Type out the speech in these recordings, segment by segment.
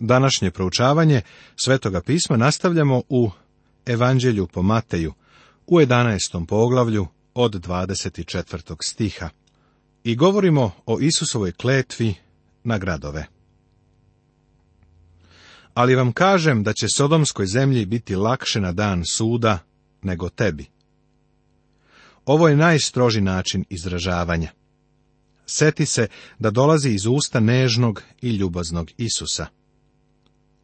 Današnje proučavanje Svetoga pisma nastavljamo u Evanđelju po Mateju u 11. poglavlju od 24. stiha i govorimo o Isusovoj kletvi na gradove. Ali vam kažem da će Sodomskoj zemlji biti lakše na dan suda nego tebi. Ovo je najstroži način izražavanja. Seti se da dolazi iz usta nežnog i ljubaznog Isusa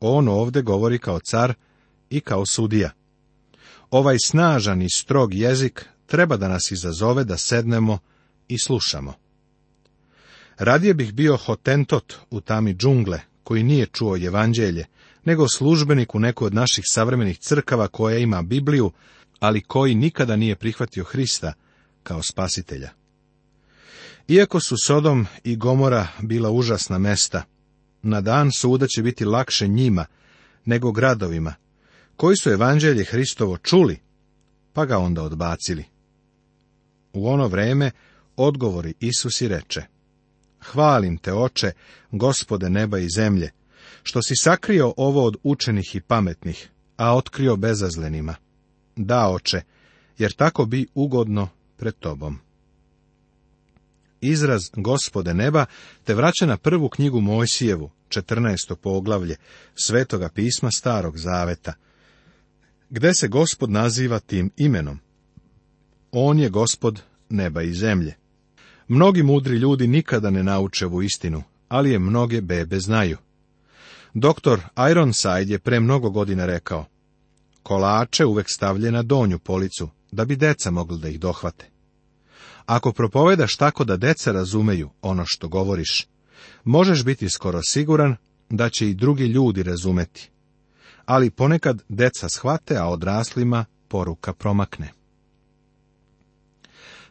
on ovde govori kao car i kao sudija. Ovaj snažan i strog jezik treba da nas izazove da sednemo i slušamo. Radije bih bio hotentot u tami džungle, koji nije čuo jevanđelje, nego službenik u nekoj od naših savremenih crkava koja ima Bibliju, ali koji nikada nije prihvatio Hrista kao spasitelja. Iako su Sodom i Gomora bila užasna mesta, na dan suda će biti lakše njima nego gradovima, koji su evanđelje Hristovo čuli, pa ga onda odbacili. U ono vreme odgovori Isus i reče, Hvalim te, oče, gospode neba i zemlje, što si sakrio ovo od učenih i pametnih, a otkrio bezazlenima. Da, oče, jer tako bi ugodno pred tobom izraz gospode neba, te vraća na prvu knjigu Mojsijevu, 14. poglavlje, svetoga pisma Starog Zaveta, gde se gospod naziva tim imenom. On je gospod neba i zemlje. Mnogi mudri ljudi nikada ne nauče ovu istinu, ali je mnoge bebe znaju. Doktor Ironside je pre mnogo godina rekao, kolače uvek stavlje na donju policu, da bi deca mogli da ih dohvate. Ako propovedaš tako da deca razumeju ono što govoriš, možeš biti skoro siguran da će i drugi ljudi razumeti. Ali ponekad deca shvate, a odraslima poruka promakne.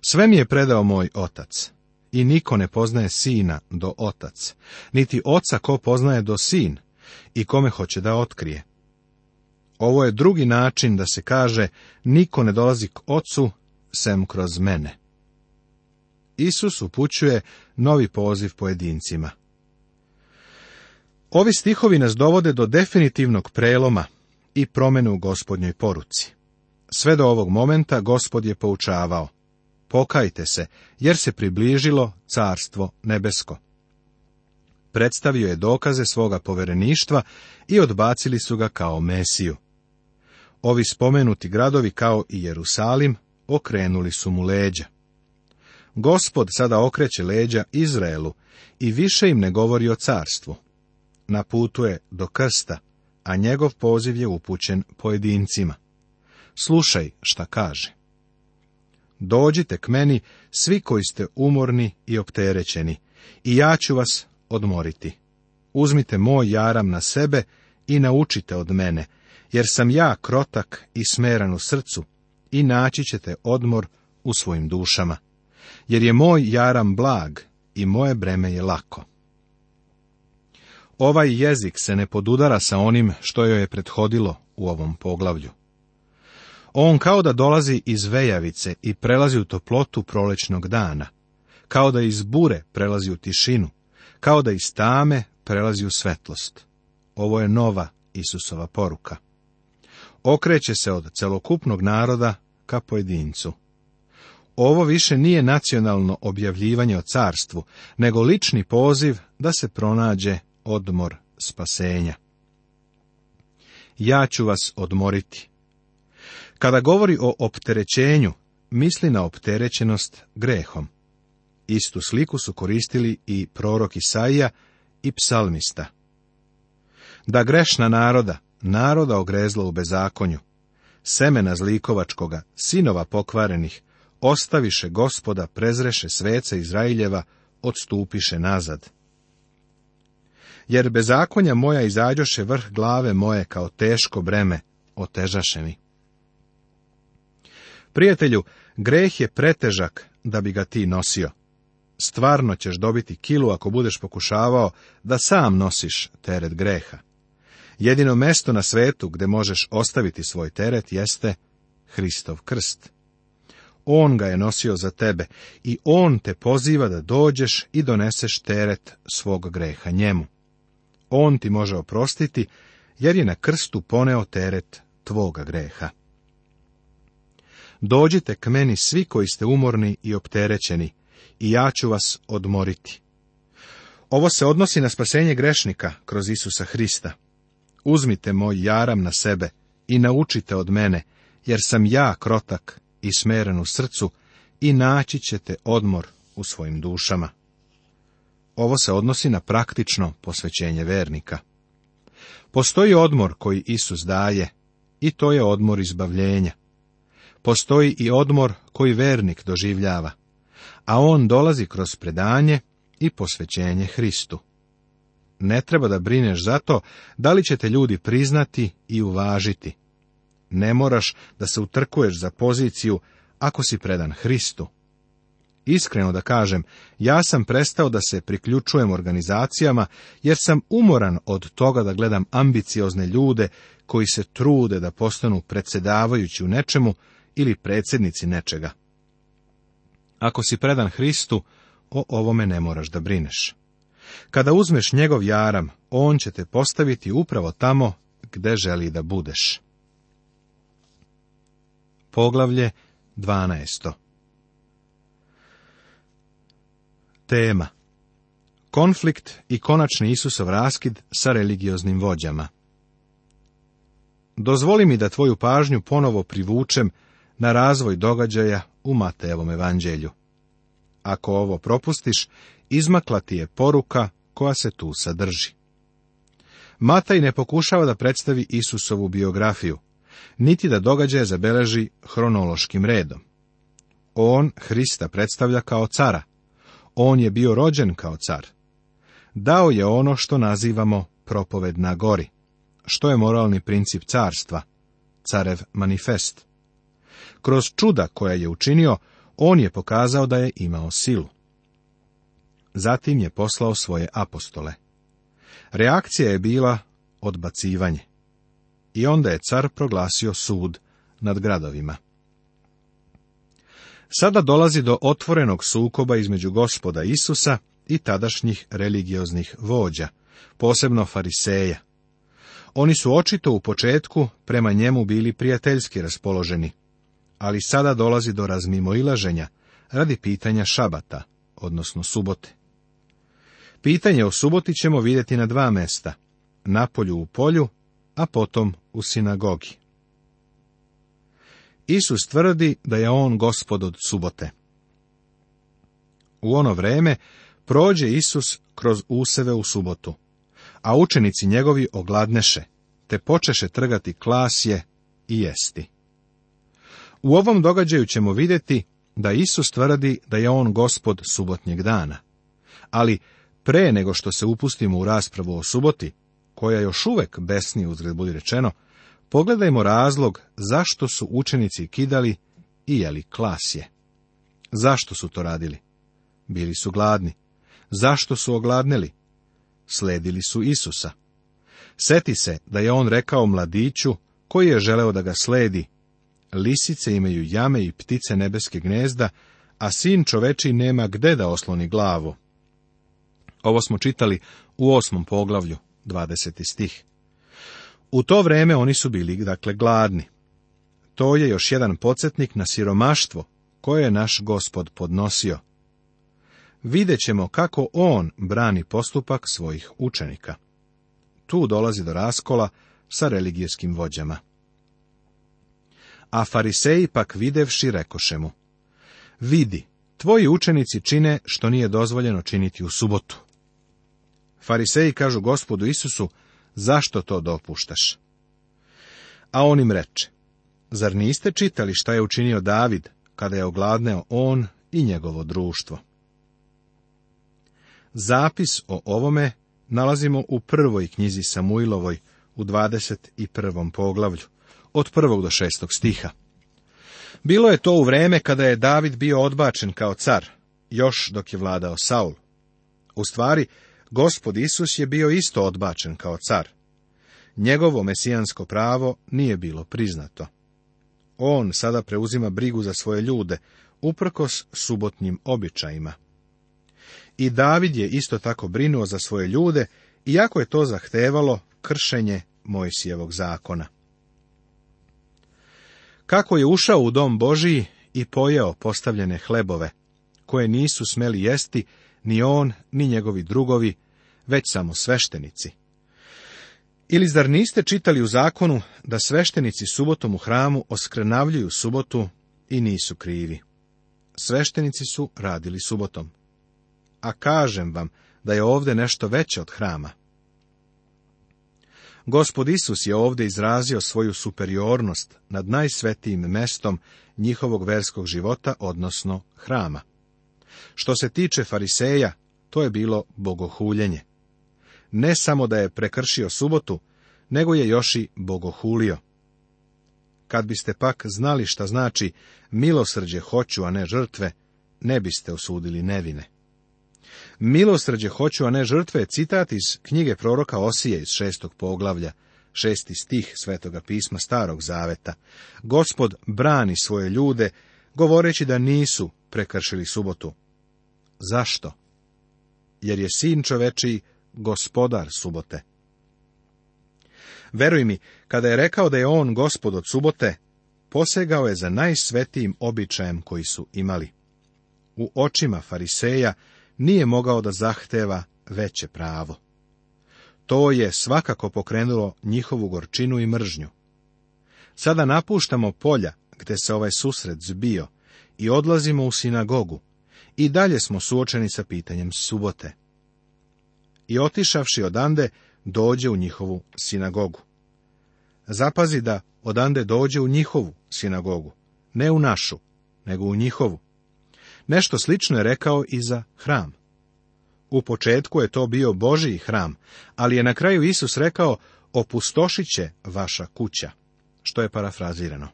Sve mi je predao moj otac, i niko ne poznaje sina do otac, niti oca ko poznaje do sin i kome hoće da otkrije. Ovo je drugi način da se kaže niko ne dolazi k ocu sem kroz mene. Isus upućuje novi poziv pojedincima. Ovi stihovi nas dovode do definitivnog preloma i promene u gospodnjoj poruci. Sve do ovog momenta gospod je poučavao. Pokajte se, jer se približilo carstvo nebesko. Predstavio je dokaze svoga povereništva i odbacili su ga kao mesiju. Ovi spomenuti gradovi kao i Jerusalim okrenuli su mu leđa. Gospod sada okreće leđa Izraelu i više im ne govori o carstvu. Na putu je do krsta, a njegov poziv je upućen pojedincima. Slušaj šta kaže. Dođite k meni, svi koji ste umorni i opterećeni, i ja ću vas odmoriti. Uzmite moj jaram na sebe i naučite od mene, jer sam ja krotak i smeran u srcu, i naći ćete odmor u svojim dušama jer je moj jaram blag i moje breme je lako. Ovaj jezik se ne podudara sa onim što joj je prethodilo u ovom poglavlju. On kao da dolazi iz vejavice i prelazi u toplotu prolećnog dana, kao da iz bure prelazi u tišinu, kao da iz tame prelazi u svetlost. Ovo je nova Isusova poruka. Okreće se od celokupnog naroda ka pojedincu. Ovo više nije nacionalno objavljivanje o carstvu, nego lični poziv da se pronađe odmor spasenja. Ja ću vas odmoriti. Kada govori o opterećenju, misli na opterećenost grehom. Istu sliku su koristili i prorok Isaija i psalmista. Da grešna naroda, naroda ogrezla u bezakonju, semena zlikovačkoga, sinova pokvarenih, ostaviše gospoda, prezreše svece Izrailjeva, odstupiše nazad. Jer bezakonja moja izađoše vrh glave moje kao teško breme, otežaše mi. Prijatelju, greh je pretežak da bi ga ti nosio. Stvarno ćeš dobiti kilu ako budeš pokušavao da sam nosiš teret greha. Jedino mesto na svetu gde možeš ostaviti svoj teret jeste Hristov krst. On ga je nosio za tebe i On te poziva da dođeš i doneseš teret svog greha njemu. On ti može oprostiti, jer je na krstu poneo teret tvoga greha. Dođite k meni svi koji ste umorni i opterećeni, i ja ću vas odmoriti. Ovo se odnosi na spasenje grešnika kroz Isusa Hrista. Uzmite moj jaram na sebe i naučite od mene, jer sam ja krotak i u srcu i naći ćete odmor u svojim dušama. Ovo se odnosi na praktično posvećenje vernika. Postoji odmor koji Isus daje i to je odmor izbavljenja. Postoji i odmor koji vernik doživljava, a on dolazi kroz predanje i posvećenje Hristu. Ne treba da brineš za to da li ćete ljudi priznati i uvažiti. Ne moraš da se utrkuješ za poziciju ako si predan Hristu. Iskreno da kažem, ja sam prestao da se priključujem organizacijama jer sam umoran od toga da gledam ambiciozne ljude koji se trude da postanu predsedavajući u nečemu ili predsjednici nečega. Ako si predan Hristu, o ovome ne moraš da brineš. Kada uzmeš njegov jaram, on će te postaviti upravo tamo gde želi da budeš. Poglavlje 12. Tema Konflikt i konačni Isusov raskid sa religioznim vođama Dozvoli mi da tvoju pažnju ponovo privučem na razvoj događaja u Matejevom evanđelju. Ako ovo propustiš, izmakla ti je poruka koja se tu sadrži. Mataj ne pokušava da predstavi Isusovu biografiju niti da događaje zabeleži hronološkim redom. On Hrista predstavlja kao cara. On je bio rođen kao car. Dao je ono što nazivamo propoved na gori, što je moralni princip carstva, carev manifest. Kroz čuda koja je učinio, on je pokazao da je imao silu. Zatim je poslao svoje apostole. Reakcija je bila odbacivanje. I onda je car proglasio sud nad gradovima. Sada dolazi do otvorenog sukoba između gospoda Isusa i tadašnjih religioznih vođa, posebno fariseja. Oni su očito u početku prema njemu bili prijateljski raspoloženi, ali sada dolazi do razmimoilaženja radi pitanja šabata, odnosno subote. Pitanje o suboti ćemo vidjeti na dva mesta, na polju u polju a potom u sinagogi. Isus tvrdi da je on gospod od subote. U ono vreme prođe Isus kroz useve u subotu, a učenici njegovi ogladneše, te počeše trgati klasje i jesti. U ovom događaju ćemo vidjeti da Isus tvrdi da je on gospod subotnjeg dana. Ali pre nego što se upustimo u raspravu o suboti, koja još uvek besni uzgled budi rečeno, pogledajmo razlog zašto su učenici kidali i jeli klasje. Zašto su to radili? Bili su gladni. Zašto su ogladneli? Sledili su Isusa. Seti se da je on rekao mladiću koji je želeo da ga sledi. Lisice imaju jame i ptice nebeske gnezda, a sin čoveči nema gde da osloni glavu. Ovo smo čitali u osmom poglavlju. 20. stih. U to vreme oni su bili, dakle, gladni. To je još jedan podsjetnik na siromaštvo koje je naš gospod podnosio. Videćemo kako on brani postupak svojih učenika. Tu dolazi do raskola sa religijskim vođama. A fariseji pak videvši rekoše mu, vidi, tvoji učenici čine što nije dozvoljeno činiti u subotu. Fariseji kažu gospodu Isusu, zašto to dopuštaš? A on im reče, zar niste čitali šta je učinio David, kada je ogladneo on i njegovo društvo? Zapis o ovome nalazimo u prvoj knjizi Samuilovoj u 21. poglavlju, od prvog do šestog stiha. Bilo je to u vreme kada je David bio odbačen kao car, još dok je vladao Saul. U stvari, Gospod Isus je bio isto odbačen kao car. Njegovo mesijansko pravo nije bilo priznato. On sada preuzima brigu za svoje ljude, uprkos subotnjim običajima. I David je isto tako brinuo za svoje ljude, iako je to zahtevalo kršenje Mojsijevog zakona. Kako je ušao u dom Božiji i pojeo postavljene hlebove, koje nisu smeli jesti, ni on, ni njegovi drugovi, već samo sveštenici. Ili zar niste čitali u zakonu da sveštenici subotom u hramu oskrenavljuju subotu i nisu krivi? Sveštenici su radili subotom. A kažem vam da je ovde nešto veće od hrama. Gospod Isus je ovde izrazio svoju superiornost nad najsvetijim mestom njihovog verskog života, odnosno hrama. Što se tiče fariseja, to je bilo bogohuljenje. Ne samo da je prekršio subotu, nego je još i bogohulio. Kad biste pak znali šta znači milosrđe hoću, a ne žrtve, ne biste osudili nevine. Milosrđe hoću, a ne žrtve citat iz knjige proroka Osije iz šestog poglavlja, šesti stih Svetoga pisma Starog Zaveta. Gospod brani svoje ljude, govoreći da nisu prekršili subotu. Zašto? Jer je sin čoveči gospodar subote. Veruj mi, kada je rekao da je on gospod od subote, posegao je za najsvetijim običajem koji su imali. U očima fariseja nije mogao da zahteva veće pravo. To je svakako pokrenulo njihovu gorčinu i mržnju. Sada napuštamo polja gdje se ovaj susret zbio i odlazimo u sinagogu, i dalje smo suočeni sa pitanjem subote. I otišavši odande, dođe u njihovu sinagogu. Zapazi da odande dođe u njihovu sinagogu, ne u našu, nego u njihovu. Nešto slično je rekao i za hram. U početku je to bio Božiji hram, ali je na kraju Isus rekao, opustošit će vaša kuća, što je parafrazirano.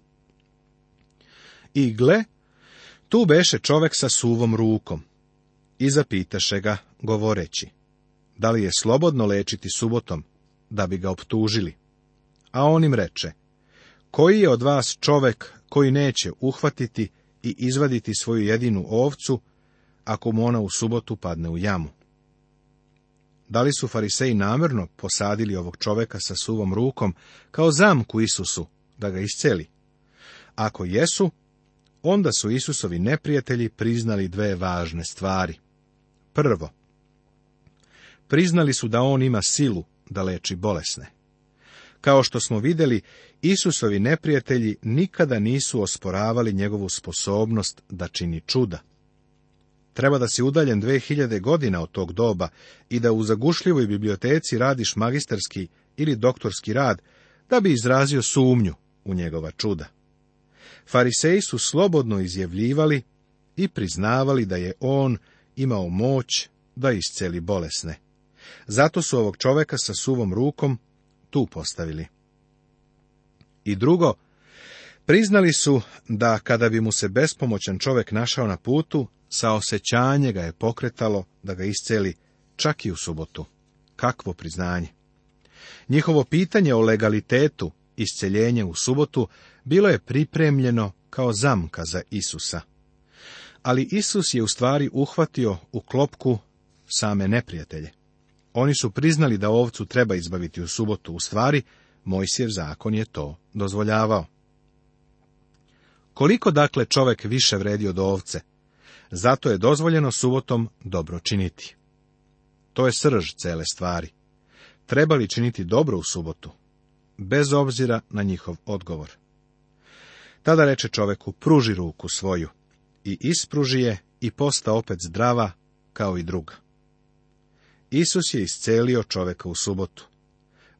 I gle, tu beše čovek sa suvom rukom i zapitaše ga, govoreći, da li je slobodno lečiti subotom, da bi ga optužili. A on im reče, koji je od vas čovek koji neće uhvatiti i izvaditi svoju jedinu ovcu, ako mu ona u subotu padne u jamu? Da li su fariseji namjerno posadili ovog čoveka sa suvom rukom kao zamku Isusu da ga isceli? Ako jesu, Onda su Isusovi neprijatelji priznali dve važne stvari. Prvo, priznali su da on ima silu da leči bolesne. Kao što smo vidjeli, Isusovi neprijatelji nikada nisu osporavali njegovu sposobnost da čini čuda. Treba da si udaljen 2000 godina od tog doba i da u zagušljivoj biblioteci radiš magisterski ili doktorski rad, da bi izrazio sumnju u njegova čuda. Fariseji su slobodno izjavljivali i priznavali da je on imao moć da isceli bolesne. Zato su ovog čoveka sa suvom rukom tu postavili. I drugo, priznali su da kada bi mu se bespomoćan čovek našao na putu, saosećanje ga je pokretalo da ga isceli čak i u subotu. Kakvo priznanje! Njihovo pitanje o legalitetu isceljenje u subotu bilo je pripremljeno kao zamka za Isusa. Ali Isus je u stvari uhvatio u klopku same neprijatelje. Oni su priznali da ovcu treba izbaviti u subotu, u stvari Mojsijev zakon je to dozvoljavao. Koliko dakle čovek više vredi od ovce? Zato je dozvoljeno subotom dobro činiti. To je srž cele stvari. Treba li činiti dobro u subotu? bez obzira na njihov odgovor. Tada reče čoveku, pruži ruku svoju, i ispruži je i posta opet zdrava kao i druga. Isus je iscelio čoveka u subotu.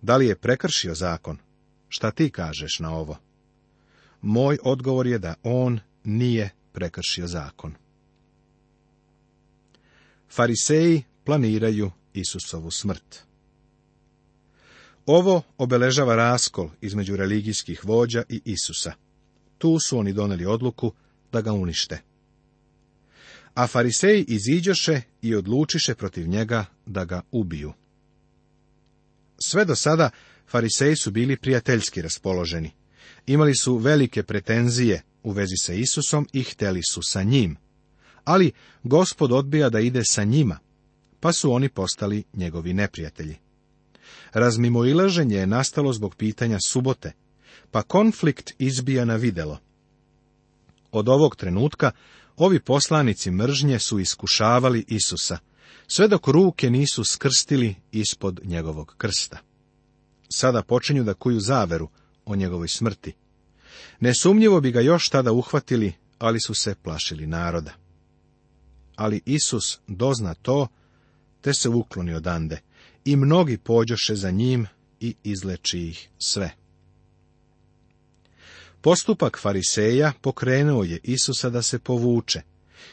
Da li je prekršio zakon? Šta ti kažeš na ovo? Moj odgovor je da on nije prekršio zakon. Fariseji planiraju Isusovu smrt. Ovo obeležava raskol između religijskih vođa i Isusa. Tu su oni doneli odluku da ga unište. A fariseji iziđoše i odlučiše protiv njega da ga ubiju. Sve do sada fariseji su bili prijateljski raspoloženi. Imali su velike pretenzije u vezi sa Isusom i hteli su sa njim. Ali gospod odbija da ide sa njima, pa su oni postali njegovi neprijatelji. Razmimoilaženje je nastalo zbog pitanja subote, pa konflikt izbija na videlo. Od ovog trenutka ovi poslanici mržnje su iskušavali Isusa, sve dok ruke nisu skrstili ispod njegovog krsta. Sada počinju da kuju zaveru o njegovoj smrti. Nesumnjivo bi ga još tada uhvatili, ali su se plašili naroda. Ali Isus dozna to, te se ukloni odande, i mnogi pođoše za njim i izleči ih sve. Postupak fariseja pokrenuo je Isusa da se povuče,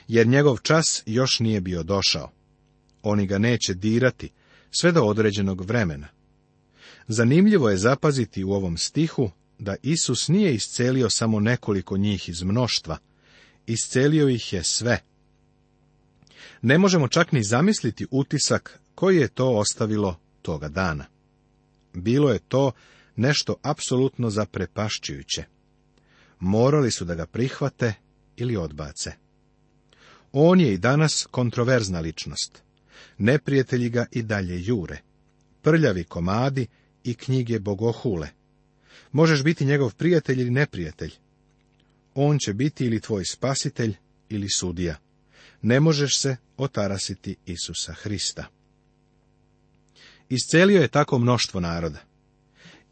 jer njegov čas još nije bio došao. Oni ga neće dirati, sve do određenog vremena. Zanimljivo je zapaziti u ovom stihu da Isus nije iscelio samo nekoliko njih iz mnoštva, iscelio ih je sve. Ne možemo čak ni zamisliti utisak koji je to ostavilo toga dana. Bilo je to nešto apsolutno zaprepašćujuće. Morali su da ga prihvate ili odbace. On je i danas kontroverzna ličnost. Neprijatelji ga i dalje jure. Prljavi komadi i knjige bogohule. Možeš biti njegov prijatelj ili neprijatelj. On će biti ili tvoj spasitelj ili sudija. Ne možeš se otarasiti Isusa Hrista. Iscelio je tako mnoštvo naroda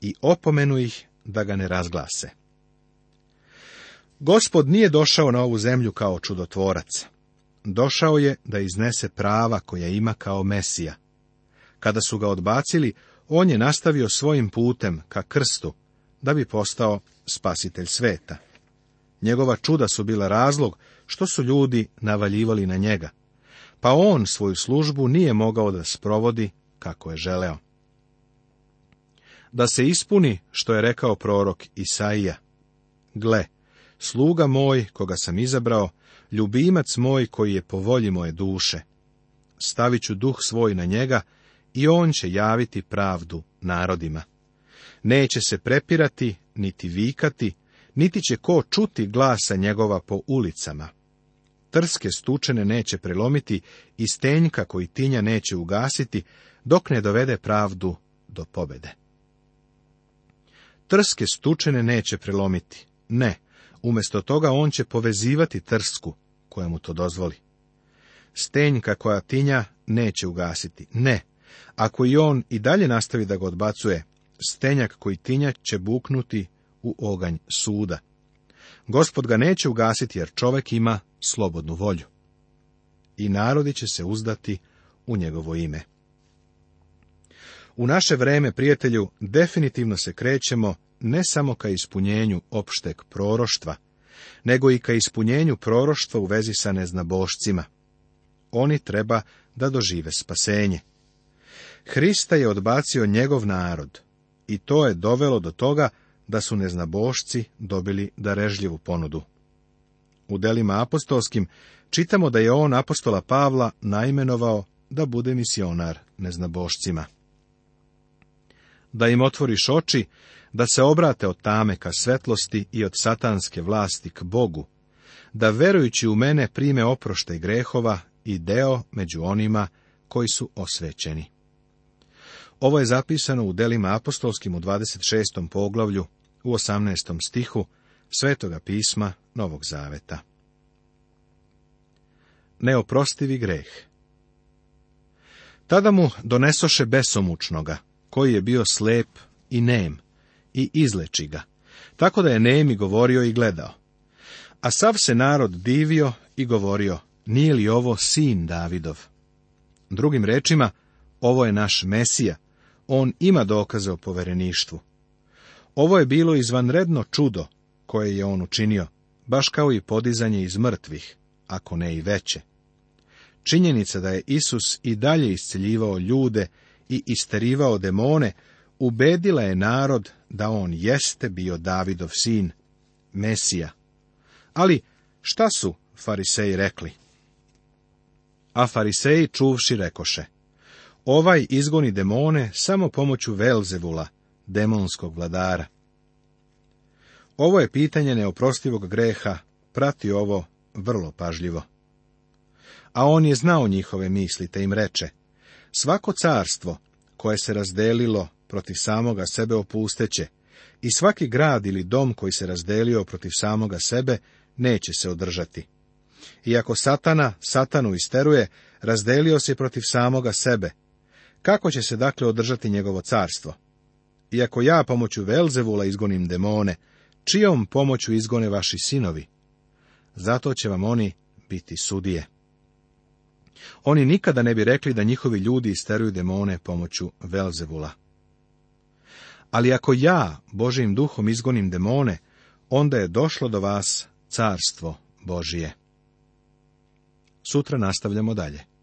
i opomenu ih da ga ne razglase. Gospod nije došao na ovu zemlju kao čudotvorac. Došao je da iznese prava koja ima kao Mesija. Kada su ga odbacili, on je nastavio svojim putem ka krstu, da bi postao spasitelj sveta. Njegova čuda su bila razlog što su ljudi navaljivali na njega, pa on svoju službu nije mogao da sprovodi kako je želeo. Da se ispuni što je rekao prorok Isaija. Gle, sluga moj koga sam izabrao, ljubimac moj koji je po volji moje duše. Stavit ću duh svoj na njega i on će javiti pravdu narodima. Neće se prepirati, niti vikati, niti će ko čuti glasa njegova po ulicama. Trske stučene neće prelomiti i stenjka koji tinja neće ugasiti, dok ne dovede pravdu do pobede. Trske stučene neće prelomiti. Ne, umjesto toga on će povezivati trsku, koja mu to dozvoli. Stenjka koja tinja neće ugasiti. Ne, ako i on i dalje nastavi da ga odbacuje, stenjak koji tinja će buknuti u oganj suda. Gospod ga neće ugasiti jer čovek ima slobodnu volju. I narodi će se uzdati u njegovo ime. U naše vreme, prijatelju, definitivno se krećemo ne samo ka ispunjenju opšteg proroštva, nego i ka ispunjenju proroštva u vezi sa neznabošcima. Oni treba da dožive spasenje. Hrista je odbacio njegov narod i to je dovelo do toga da su neznabošci dobili darežljivu ponudu. U delima apostolskim čitamo da je on apostola Pavla naimenovao da bude misionar neznabošcima. Da im otvoriš oči, da se obrate od tame ka svetlosti i od satanske vlasti k Bogu, da verujući u mene prime oproštaj grehova i deo među onima koji su osvećeni. Ovo je zapisano u delima apostolskim u 26. poglavlju, u 18. stihu Svetoga pisma Novog Zaveta. Neoprostivi greh Tada mu donesoše besomučnoga, koji je bio slep i nem, i izleči ga, tako da je nemi govorio i gledao. A sav se narod divio i govorio, nije li ovo sin Davidov? Drugim rečima, ovo je naš Mesija, on ima dokaze o povereništvu. Ovo je bilo izvanredno čudo koje je on učinio, baš kao i podizanje iz mrtvih, ako ne i veće. Činjenica da je Isus i dalje isciljivao ljude i isterivao demone, ubedila je narod da on jeste bio Davidov sin, Mesija. Ali šta su fariseji rekli? A fariseji čuvši rekoše, Ovaj izgoni demone samo pomoću Velzevula, demonskog vladara. Ovo je pitanje neoprostivog greha, prati ovo vrlo pažljivo. A on je znao njihove misli, te im reče, svako carstvo koje se razdelilo protiv samoga sebe opusteće, i svaki grad ili dom koji se razdelio protiv samoga sebe neće se održati. Iako satana satanu isteruje, razdelio se protiv samoga sebe, kako će se dakle održati njegovo carstvo? Iako ja pomoću Velzevula izgonim demone, čijom pomoću izgone vaši sinovi? Zato će vam oni biti sudije. Oni nikada ne bi rekli da njihovi ljudi isteruju demone pomoću Velzevula. Ali ako ja, Božijim duhom, izgonim demone, onda je došlo do vas carstvo Božije. Sutra nastavljamo dalje.